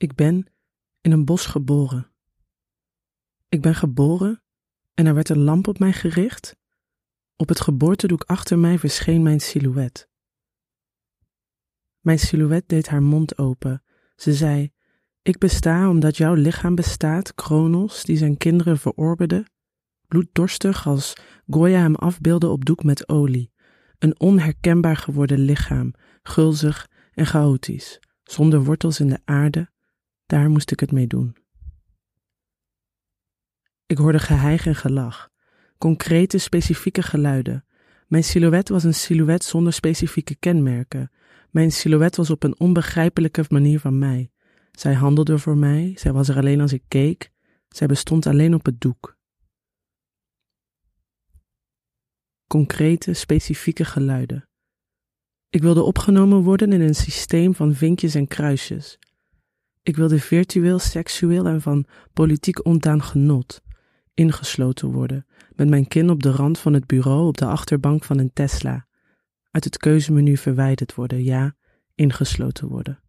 Ik ben in een bos geboren. Ik ben geboren en er werd een lamp op mij gericht. Op het geboortedoek achter mij verscheen mijn silhouet. Mijn silhouet deed haar mond open. Ze zei: Ik besta omdat jouw lichaam bestaat, Kronos, die zijn kinderen verorberde, bloeddorstig als Goya hem afbeelde op doek met olie. Een onherkenbaar geworden lichaam, gulzig en chaotisch, zonder wortels in de aarde, daar moest ik het mee doen. Ik hoorde geheig en gelach, concrete, specifieke geluiden. Mijn silhouet was een silhouet zonder specifieke kenmerken. Mijn silhouet was op een onbegrijpelijke manier van mij. Zij handelde voor mij, zij was er alleen als ik keek, zij bestond alleen op het doek. Concrete, specifieke geluiden. Ik wilde opgenomen worden in een systeem van vinkjes en kruisjes. Ik wilde virtueel, seksueel en van politiek ontdaan genot ingesloten worden, met mijn kin op de rand van het bureau op de achterbank van een Tesla, uit het keuzemenu verwijderd worden, ja, ingesloten worden.